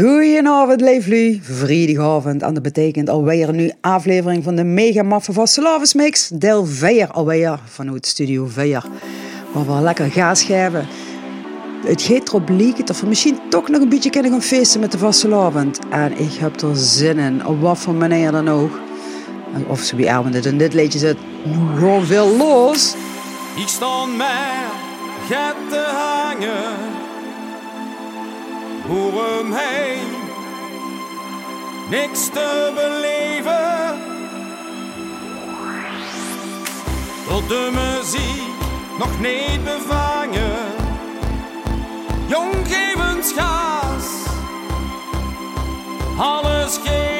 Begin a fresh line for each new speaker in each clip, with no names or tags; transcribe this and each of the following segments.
Goedenavond, Leeflu. Vrijdagavond. En dat betekent alweer nu aflevering van de Mega Maffe van Slavis Mix. Deel 4 alweer vanuit Studio 4. Waar we lekker gas geven. Het gaat erop lijken dat we misschien toch nog een beetje kunnen gaan feesten met de vastelavond. En ik heb er zin in, op wat voor manier dan ook. Of zo wie avond het in dit liedje zit, gewoon veel los.
Ik sta met get te hangen voor heen. Niks te beleven. Tot de muziek nog niet bevangen. Jong geven schaas. Alles geven.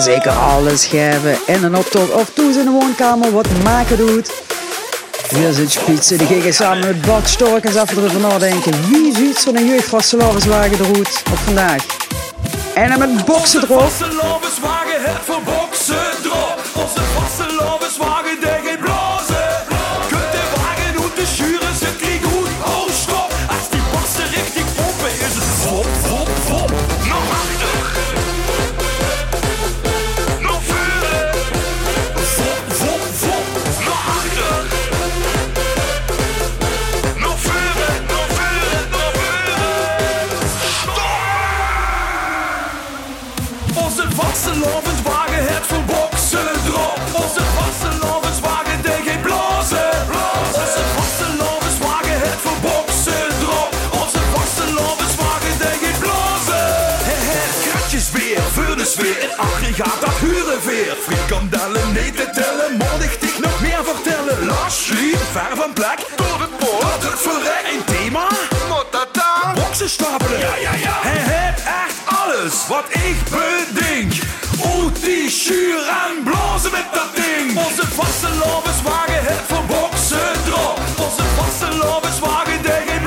Zeker alles geven. In een optocht of toe in de woonkamer wat maken doet. Hier zit Spitsen, die gingen samen met Bart Stork eens even erover nadenken. Wie ziet zo'n jeugdvastelavondswagen eruit op vandaag? En dan met boksen erop.
Het voor boksen drop. Onze Frikandellen, nee te tellen. Moet ik dich nog meer vertellen? Lars Schliep, ver van plek. Door de poort. Wat het verrek. Een thema? Motata. Boksen stapelen. Ja, ja, ja. Hij heeft echt alles wat ik bedenk. Oet die schuur en blazen met dat ding. Onze vaste lovenswagen, het voor boksen drop. Onze vaste lovenswagen, die geen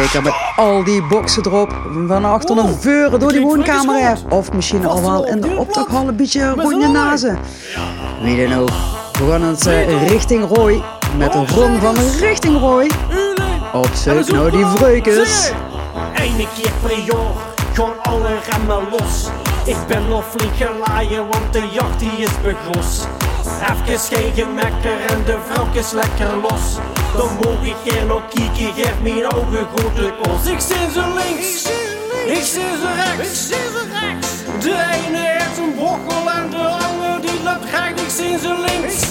zeker. Met al die boxen erop. Van achter een veuren door die woonkamer. Of misschien al wel in de optoghal een beetje rond je nazen. Wie dan ook. We gaan ons eh, richting Rooi. Met een rond van richting Rooi. Op zoek naar die vreukens.
Eén keer per jaar gaan alle remmen los. Ik ben nog flink gelaaien, want de jacht die is begros. Even geen gemekker en de is lekker los. Dan mogen ik er nog kieken, geef mijn ogen grote kos. Ik zie ze links, ik zie ze rechts. De ene heeft een bokkel en de andere die loopt recht. Ik zie ze links,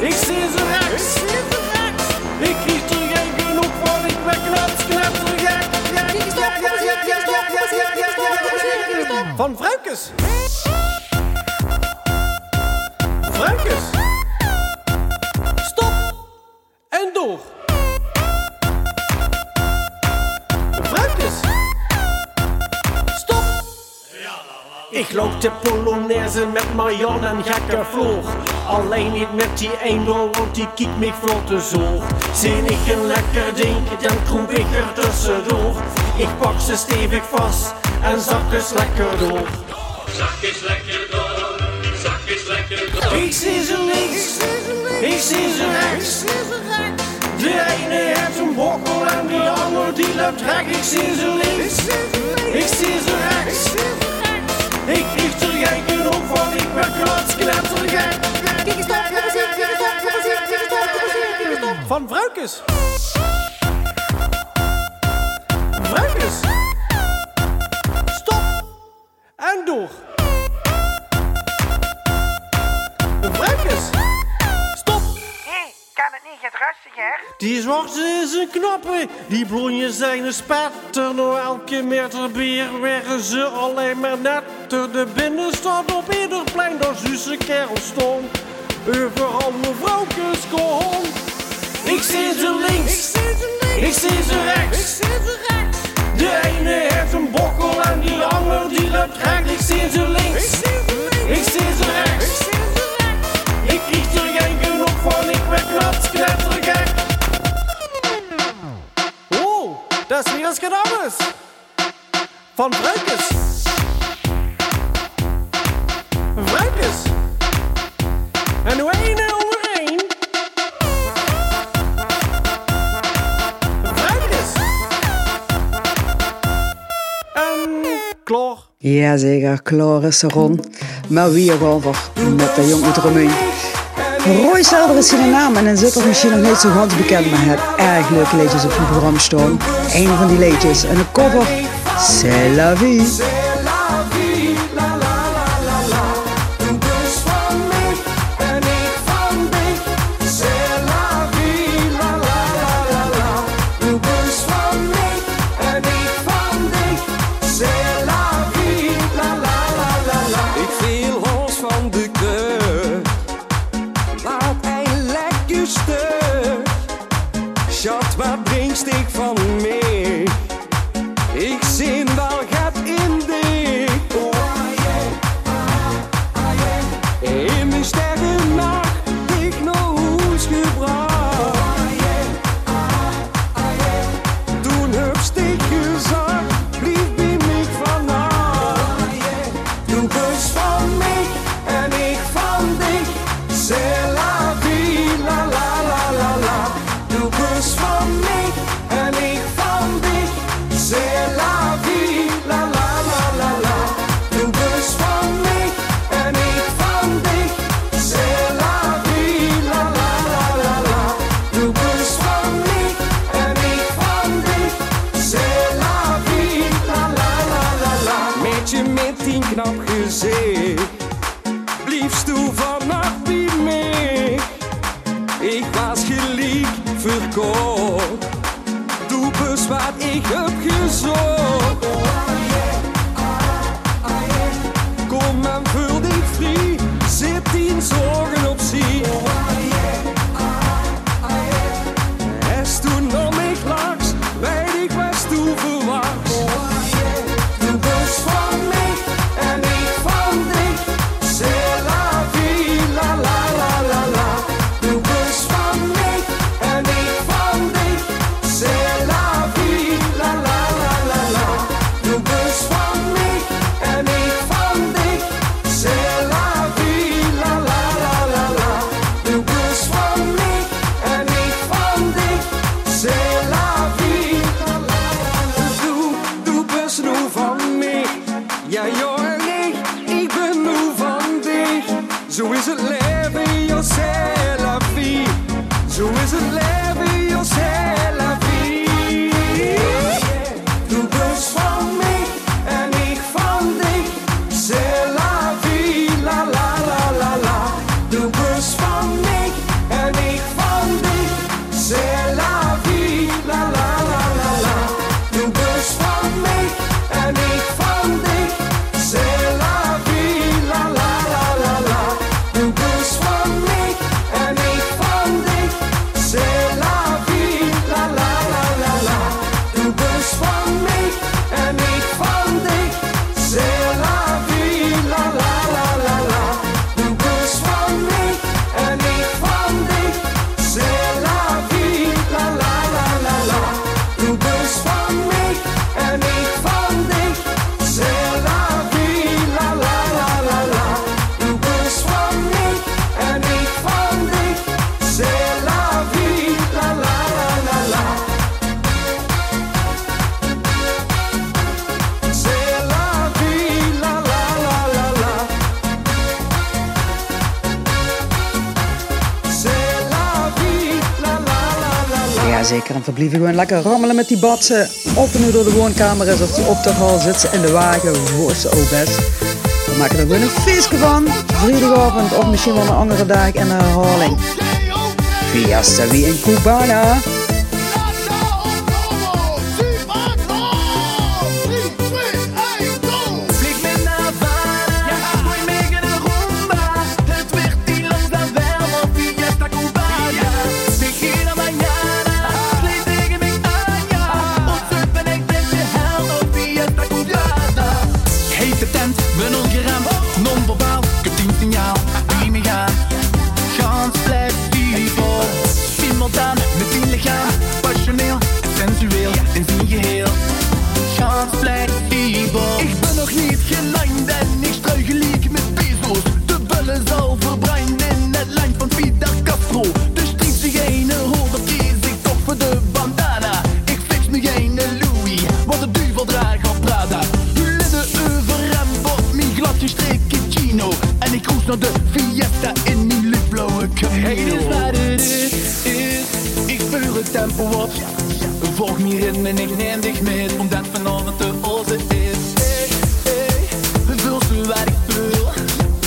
ik zie ze rechts. Ik kies er geen genoeg van, ik ben knaps, knaps, gek. Van Fruikes. Fruikes. Stop. En door. Fruikes. Stop. Ik loop de Polonaise met Marianne en gekke Floor. Alleen niet met die eendel, want die kiekt me vlot te zoor. Zie ik een lekker ding, dan kroep ik er tussendoor. Ik pak ze stevig vast en zak eens lekker door.
Zak is lekker door,
Ik zie ze links, ik zie ze rechts. De ene heeft een bokkel en de ander die loopt recht. Ik zie ze links, ik zie ze rechts. Ik krijg er geen genoeg van, ik ben klettergek. Van Vruikes. Vruikes. Stop. En door.
Niet wat rustiger?
Die zwarte is een knappe, die blonje zijn een spetter. Nou elke meter bier werden ze alleen maar netter. De binnenstad op ieder plein, daar zusse kerel stond. Overal mevrouwkes kon. Ik zie ze links, ik zie ze rechts. De ene heeft een bokkel en die ander die loopt recht. Ik zie ze links, dat is weer eens gedaan is. Van Vruikes. Vruikes. En hoe één onder één. Vruikes. En klaar.
Jazeker, klaar is er rond. Maar wie er over met de jonge Drumeen. Roy Selder is zijn naam en in zit er misschien nog niet zo ganz bekend, maar het erg leuke liedjes op programma staan. Een van die liedjes en een cover, C'est la vie.
Tien knap gezicht, bliefst u vannacht bij mij. Ik was gelijk verkocht, doe bes wat ik heb gezocht. Kom en vul dich vrij, zet tien zorgen So is it living et on serre la vie. Je is je lève.
Ja, zeker. En verblijven gewoon lekker rammelen met die batsen. Of het nu door de woonkamer is of die op de hal zit ze in de wagen. Ze ook best. We maken er gewoon een feestje van. Vrijdagavond of misschien wel een andere dag in herhaling. Fiesta wie in Cubana.
Time. En ik
neem dich mee, omdat vanavond de oze is. Hey, hey, vul ze waar ik wil.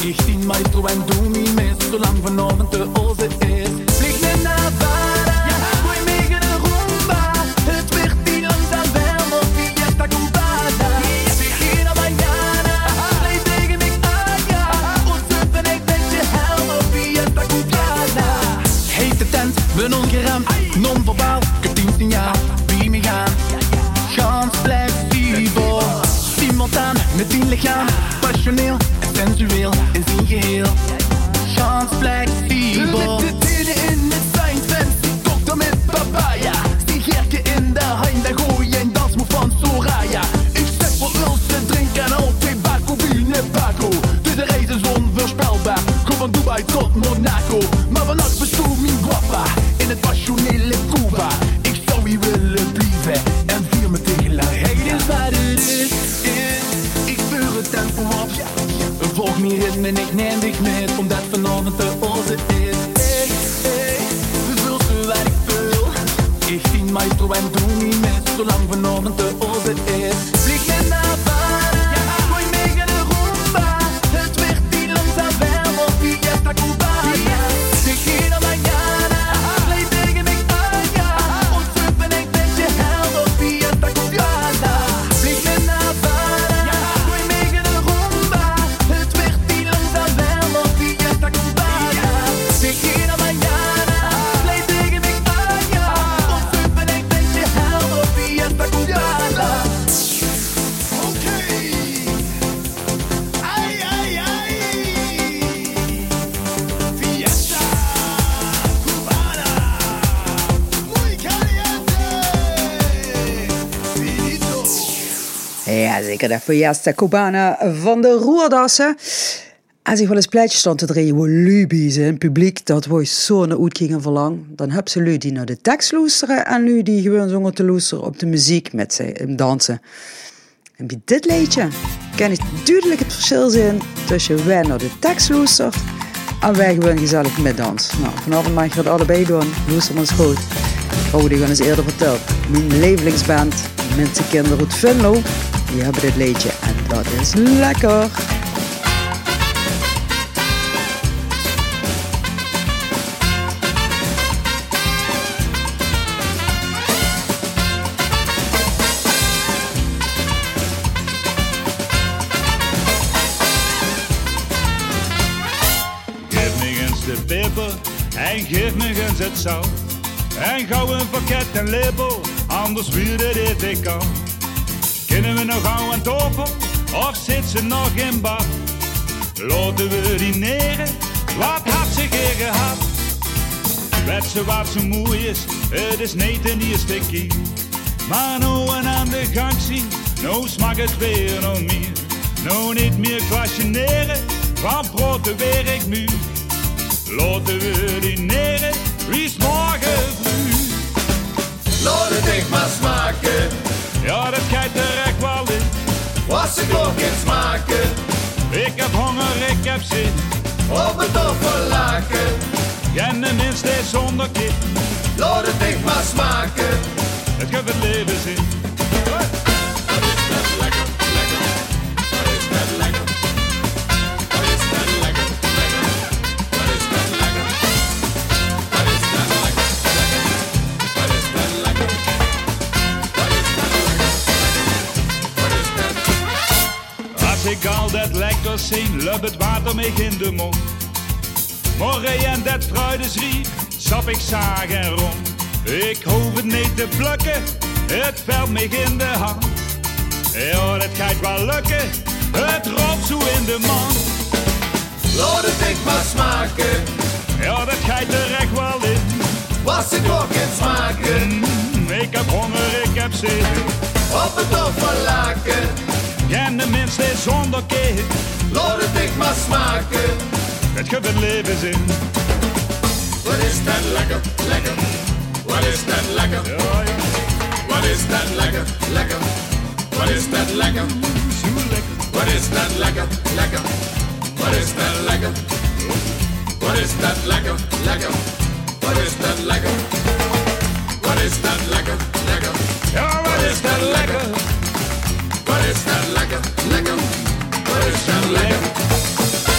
Ik dien maestro en doe niet mis, zolang vanavond de oze is.
Vlieg naar Havana, gooi mee rumba. Het werd die langzaam warmer, fiesta cubana. Tequila mañana, vlieg tegen mij aan, ja. En ik ben je held, fiesta cubana.
Hete tent, ben ongeremd, non-verbaal, met tien lichaam, passioneel en sensueel in zijn geheel.
Zeker. De Fiesta Cubana van de Roerdassen. Als ik wel eens pleitjes stond te draaien, hoe lubies in publiek, dat we zo naar uit gingen verlang, dan heb ze lui die naar de tekst luisteren en lui die gewoon zongen te luisteren op de muziek met ze en dansen. En bij dit liedje kan ik duidelijk het verschil zien tussen wij naar de tekst luisteren en wij gewoon gezellig met dans. Nou, vanavond mag je dat allebei doen. Luister ons goed. Die gewoon eens eerder verteld. Mijn lievelingsband, Mensenkinderen uit Venlo, die hebben dit liedje en dat is lekker.
Geef me eens de peper en geef me eens het zout. En gauw een pakket en lepel, anders weer het even kan. Kunnen we nog gauw aan topen of zit ze nog in bad? Laten we dineren, wat had ze gehad? Weet ze wat zo moe is, het is niet een eerste keer. Maar nou en aan de gang zien, nou smaakt het weer nog meer. Nou niet meer klasjeneren, van brood weer ik nu. Laten we dineren, wie is morgen?
Laat het echt maar smaken.
Ja, dat kijkt er echt wel in.
Was ze klok in smaken.
Ik heb honger, ik heb zin.
Op het offerlaken.
En de minste zonder kip.
Laat het echt maar smaken.
leven zin. Het water me in de mond. Morgen en dat fruidesriep, sap ik zaag en rond. Ik hoef het niet te plukken, het valt me in de hand. Ja, dat gaat wel lukken, het rolt zo in de mond.
Laat het ik maar smaken,
Ja, dat gaat er echt wel in.
was ik ook in smaken.
Mm, ik heb honger, ik heb zin.
Op het overlaken,
En de minste zonder keer,
laat het ik maar smaken.
het geeft het leven zin.
Wat is dat lekker, lekker. Wat is dat lekker,
Ja, ja,
wat is dat lekker, lekker. Wat is dat lekker,
zo lekker.
wat is dat lekker, lekker. Wat is dat lekker. Wat is dat lekker, lekker. Wat is dat lekker. Wat is dat lekker, lekker.
Ja, wat is dat lekker?
Wat is dat lekker, lekker. Is is is is is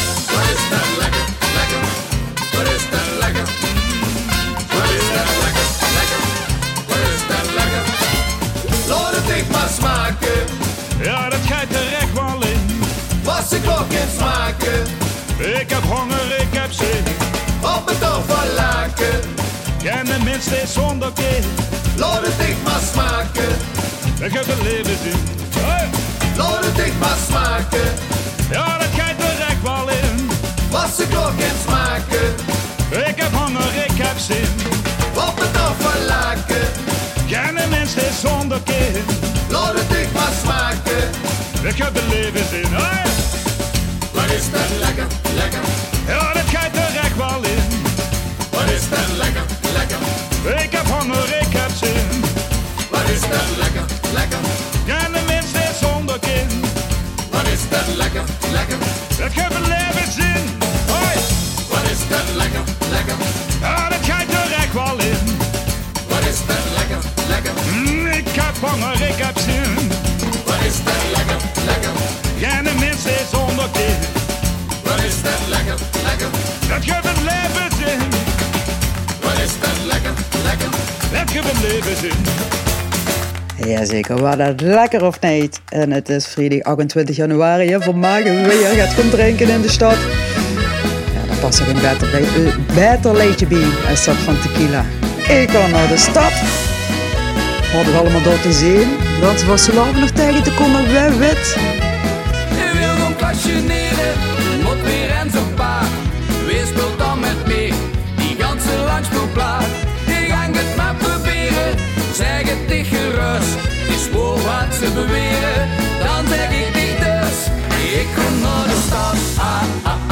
ik maar smaken.
Ja, dat gaat echt wel in.
Was ik ook in smaken.
Ik heb honger, ik heb zin.
Op het overlaken.
En de minste zonder keer,
Laat het ik maar smaken.
dat geeft het leven zin.
Laat het ik maar smaken.
Ja, dat gaat er echt wel in.
Was ik ook in smaken.
Ik heb honger, ik heb zin.
Op het overlaken.
En de minste zonder keer,
Laat het ik maar smaken.
dat geeft het leven zin. Hey.
Wat is dat lekker, lekker,
dat gaat er echt wel in.
Wat is dat lekker, lekker.
Mm, ik heb honger, ik heb zin.
Wat is dat lekker, lekker.
En de minste zonder kind,
Wat is dat lekker, lekker.
dat geeft het leven zin.
Wat is dat lekker, lekker.
Dat geeft het leven zin.
Jazeker, was dat lekker of niet? En het is vrijdag 28 januari. Vandaag weer gaat drinken in de stad. Past ook le- eh, beter leedje bij als dat van tequila. Ik ga naar de stad. Hadden we allemaal door te zien. Want was zo lang nog tegen te komen, wie weet.
Je wil gewoon passioneren, moet weer en zo'n paard. Wie speelt dan met me, die ganse langspeelplaat. Ik gang het maar proberen, zeg het niet gerust. Is voor wat ze beweren, dan zeg ik niet dus. Ik kom naar de stad, ah, ah,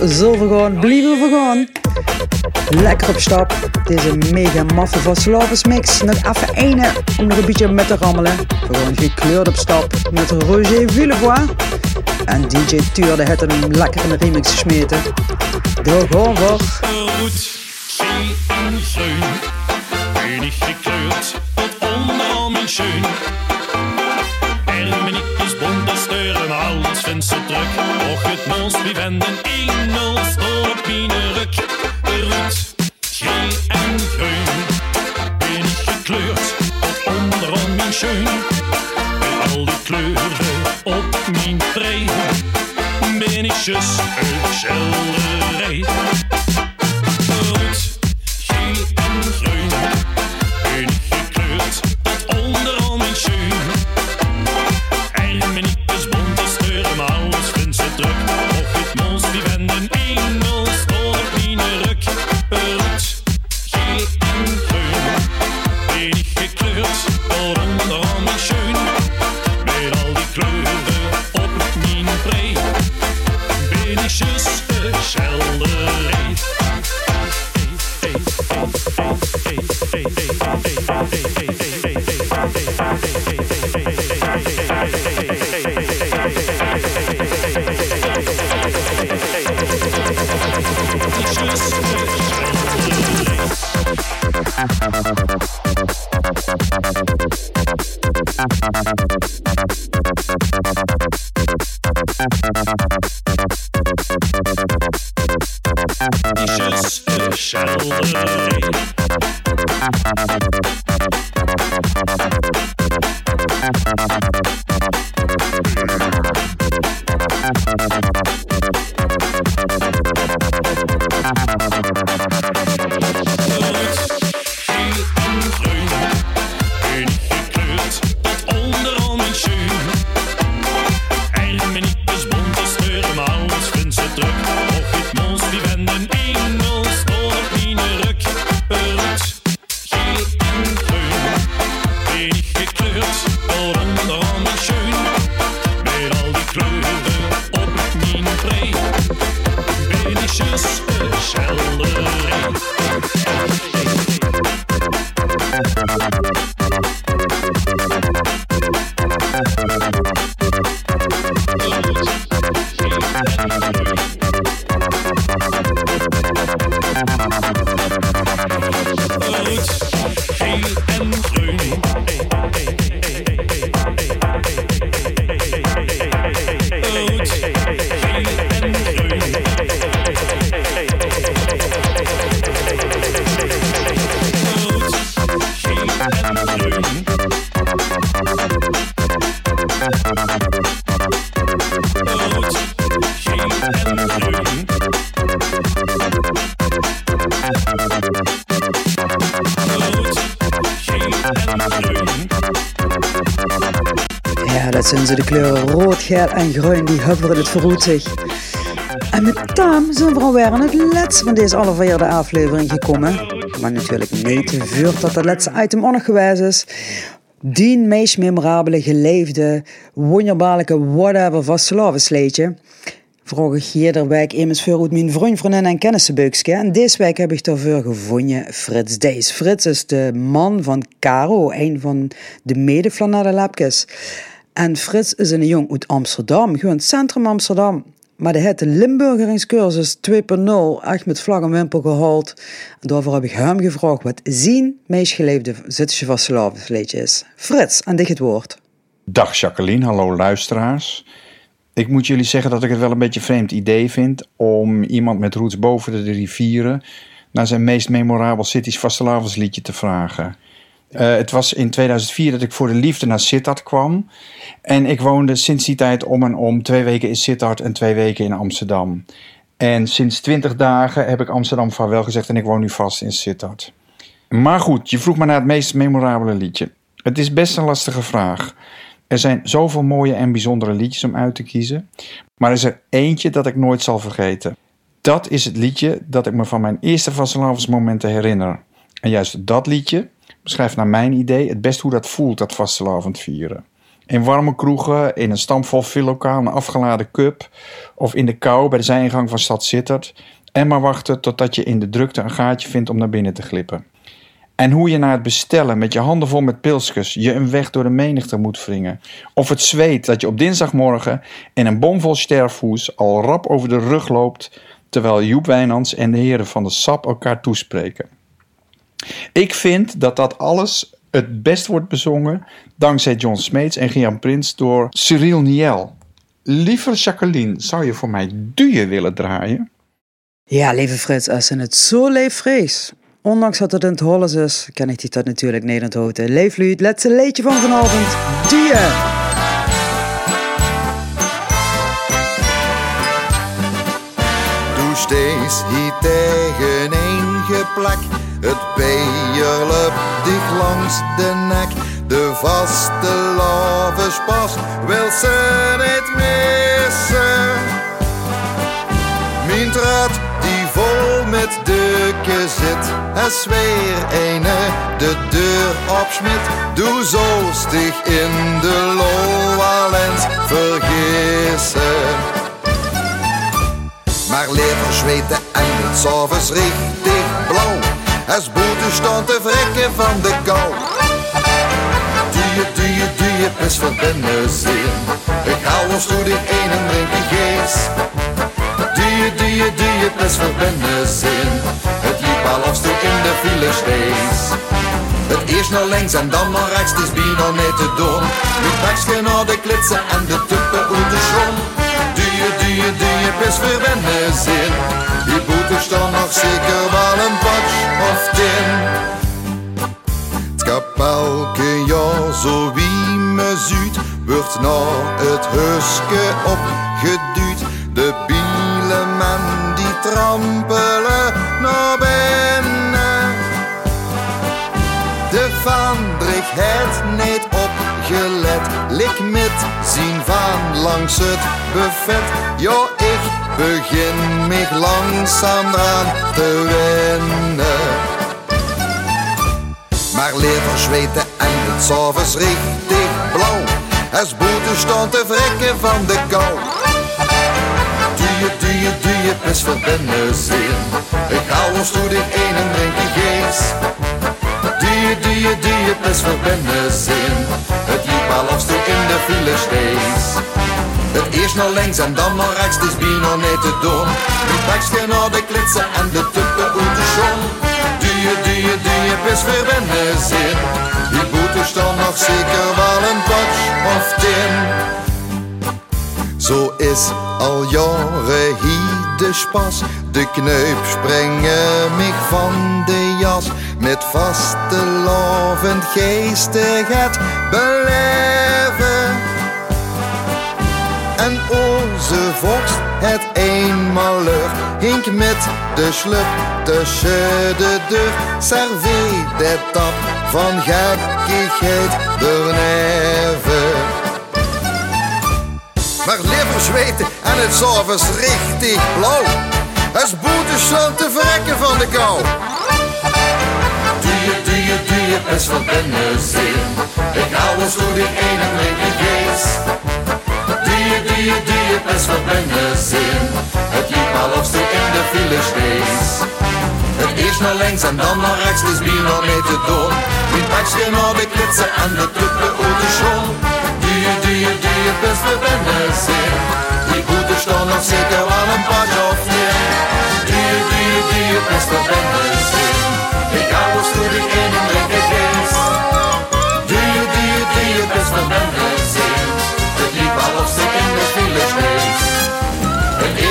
zullen we gaan, blijven we gaan. Lekker op stap. Deze mega maffe vastelavonds mix. Nog even ene om nog een beetje met te rammelen. Gewoon gekleurd op stap met Roger Villevoix. En DJ Tuurde het hem lekker in de remix gesmeten. Gaan we.
Roet, zee en. Wenig gekleurd, tot onderal mijn schoen. Hermeniekjes, bonte steuren, alles vindt ze druk. Och, het mooist wie Sunday.
Ja, dat zijn ze de kleuren rood, geel en groen, die hupperen het verroet zich. En met Tam zijn we alweer aan het laatste van deze allervierde aflevering gekomen. Maar natuurlijk niet voordat dat het laatste item geweest is. Die meest memorabele, geleefde, wonderbaarlijke, whatever vastelavondsleedje. Vroeg ik hier immers voor uit mijn vriend, vriendin en kennissenbeukske. En deze week heb ik daarvoor gevonden Frits Dees. Frits is de man van Caro, een van de mede Lapkes. En Frits is een jong uit Amsterdam, gewoon centrum Amsterdam. Maar de heeft de Limburgeringscursus 2.0 echt met vlag en wimpel gehaald. Daarvoor heb ik hem gevraagd wat zijn meest geleefde Zwitserse vastelavondsleedje is. Frits, aan dich het woord.
Dag Jacqueline, hallo luisteraars. Ik moet jullie zeggen dat ik het wel een beetje een vreemd idee vind om iemand met roots boven de rivieren naar zijn meest memorabel Cities vastelavondsliedje te vragen. Eh, het was in 2004 dat ik voor de liefde naar Sittard kwam. En ik woonde sinds die tijd om en om twee weken in Sittard en twee weken in Amsterdam. En sinds 20 dagen heb ik Amsterdam vaarwel gezegd en ik woon nu vast in Sittard. Maar goed, je vroeg me naar het meest memorabele liedje. Het is best een lastige vraag. Er zijn zoveel mooie en bijzondere liedjes om uit te kiezen. Maar er is er eentje dat ik nooit zal vergeten. Dat is het liedje dat ik me van mijn eerste vastelavondsmomenten herinner. En juist dat liedje beschrijft naar mijn idee het best hoe dat voelt, dat vastelavond vieren. In warme kroegen, in een stampvol villokaal, een afgeladen cup... of in de kou bij de zijingang van stad Sittard... en maar wachten totdat je in de drukte een gaatje vindt om naar binnen te glippen. En hoe je na het bestellen met je handen vol met pilsjes je een weg door de menigte moet wringen. Of het zweet dat je op dinsdagmorgen in een bomvol sterfhoes al rap over de rug loopt... terwijl Joep Wijnands en de heren van de SAP elkaar toespreken. Ik vind dat dat alles het best wordt bezongen dankzij John Smeets en Gian Prins door Cyril Niel. Lieve Jacqueline, zou je voor mij duwen willen draaien?
Ja, lieve Frits, als ze het zo leef vrees. Ondanks dat het in het Hollands is, ken ik die dat natuurlijk niet onthouden. Leef lu het laatste leedje van vanavond. Die!
Doe steeds hier tegeneen geplak. Beierlep dicht langs de nek. De vaste lavespas wil ze niet missen. Mijn die vol met dukken zit. Es weer ene de deur opsmit. Doe zo stig in de Lowlands vergissen. Maar liever zweten en het s'avonds richtig blauw. Als boete stond te vrekken van de kou. Doe je, doe je, doe je voor binnen zin. Ik hou ons toe dit een en drink een gees. Doe je, doe je, doe je voor binnen zin. Het liep al of toe in de file steeds. Het eerst naar links en dan naar rechts, het is bijna niet te doen. Nu pakje naar de klitsen en de tuppen uit de. Je, doe je, doe je best voor binnen zin. Die boete staan nog zeker wel een patch of tien. Het kapelke jaar, zo wie me zuid, wordt naar het huske opgeduwd. De bieleman die trampelen naar binnen. De vandrig het niet lik met zien van langs het buffet. Ja, ik begin mich langzaam aan te wennen. Maar liever zweten en het s'avonds richtig blauw. Als boete stond te vrekken van de kou. Doe je, doe je, best voor zin. Ik hou ons toe dit een en drink een gees. Doe je, doe je, doe je best voor zin. Toe in de file steeds. Het eerst naar links en dan naar rechts, het is bijna niet te doen. Pakst je naar de klitsen en de tuppen uit de zon. Je, doe je best voor binnen zin. Die boete staan nog zeker wel een patch of tien. Zo is al jaren hier de spas. De kneup springen mich van de jas. Met vaste lovend geestigheid beleven. En onze vorst het eenmaal lucht. Hink met de slup tussen de deur. Serveer de tap van gekkigheid beneven. Maar liever zweten en het s'avonds richtig blauw. Boete staan te verrekken van de kou. Doe je best van binnen zin. Ik hou ons door die ene drinken gees. Doe je, doe je, doe je best van binnen zin. Het liep al of toe in de file steeds. Het eerst naar links en dan naar rechts, het is bijna niet te doen. Die pakje naar de klitsen en de tuppen uit de doe je, doe je best voor binnen zin. Die boete staan nog zeker wel een paar of doe je, doe je best voor binnen zin. Ik hou ons toe die in en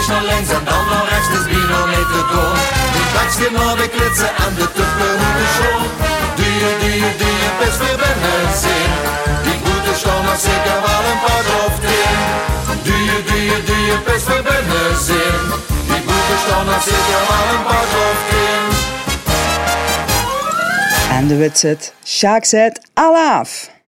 eerst naar links en dan naar rechts, is bijna niet te doen. Die pakje naar de klitsen en de tuppen de je, doe je, doe je best voor binnen zin. Die boete staan nog zeker wel een paar of tien. Je, doe je best voor binnen zin. Die boete staan nog zeker wel een paar of tien.
En de wit zit. Sjaak alaaf.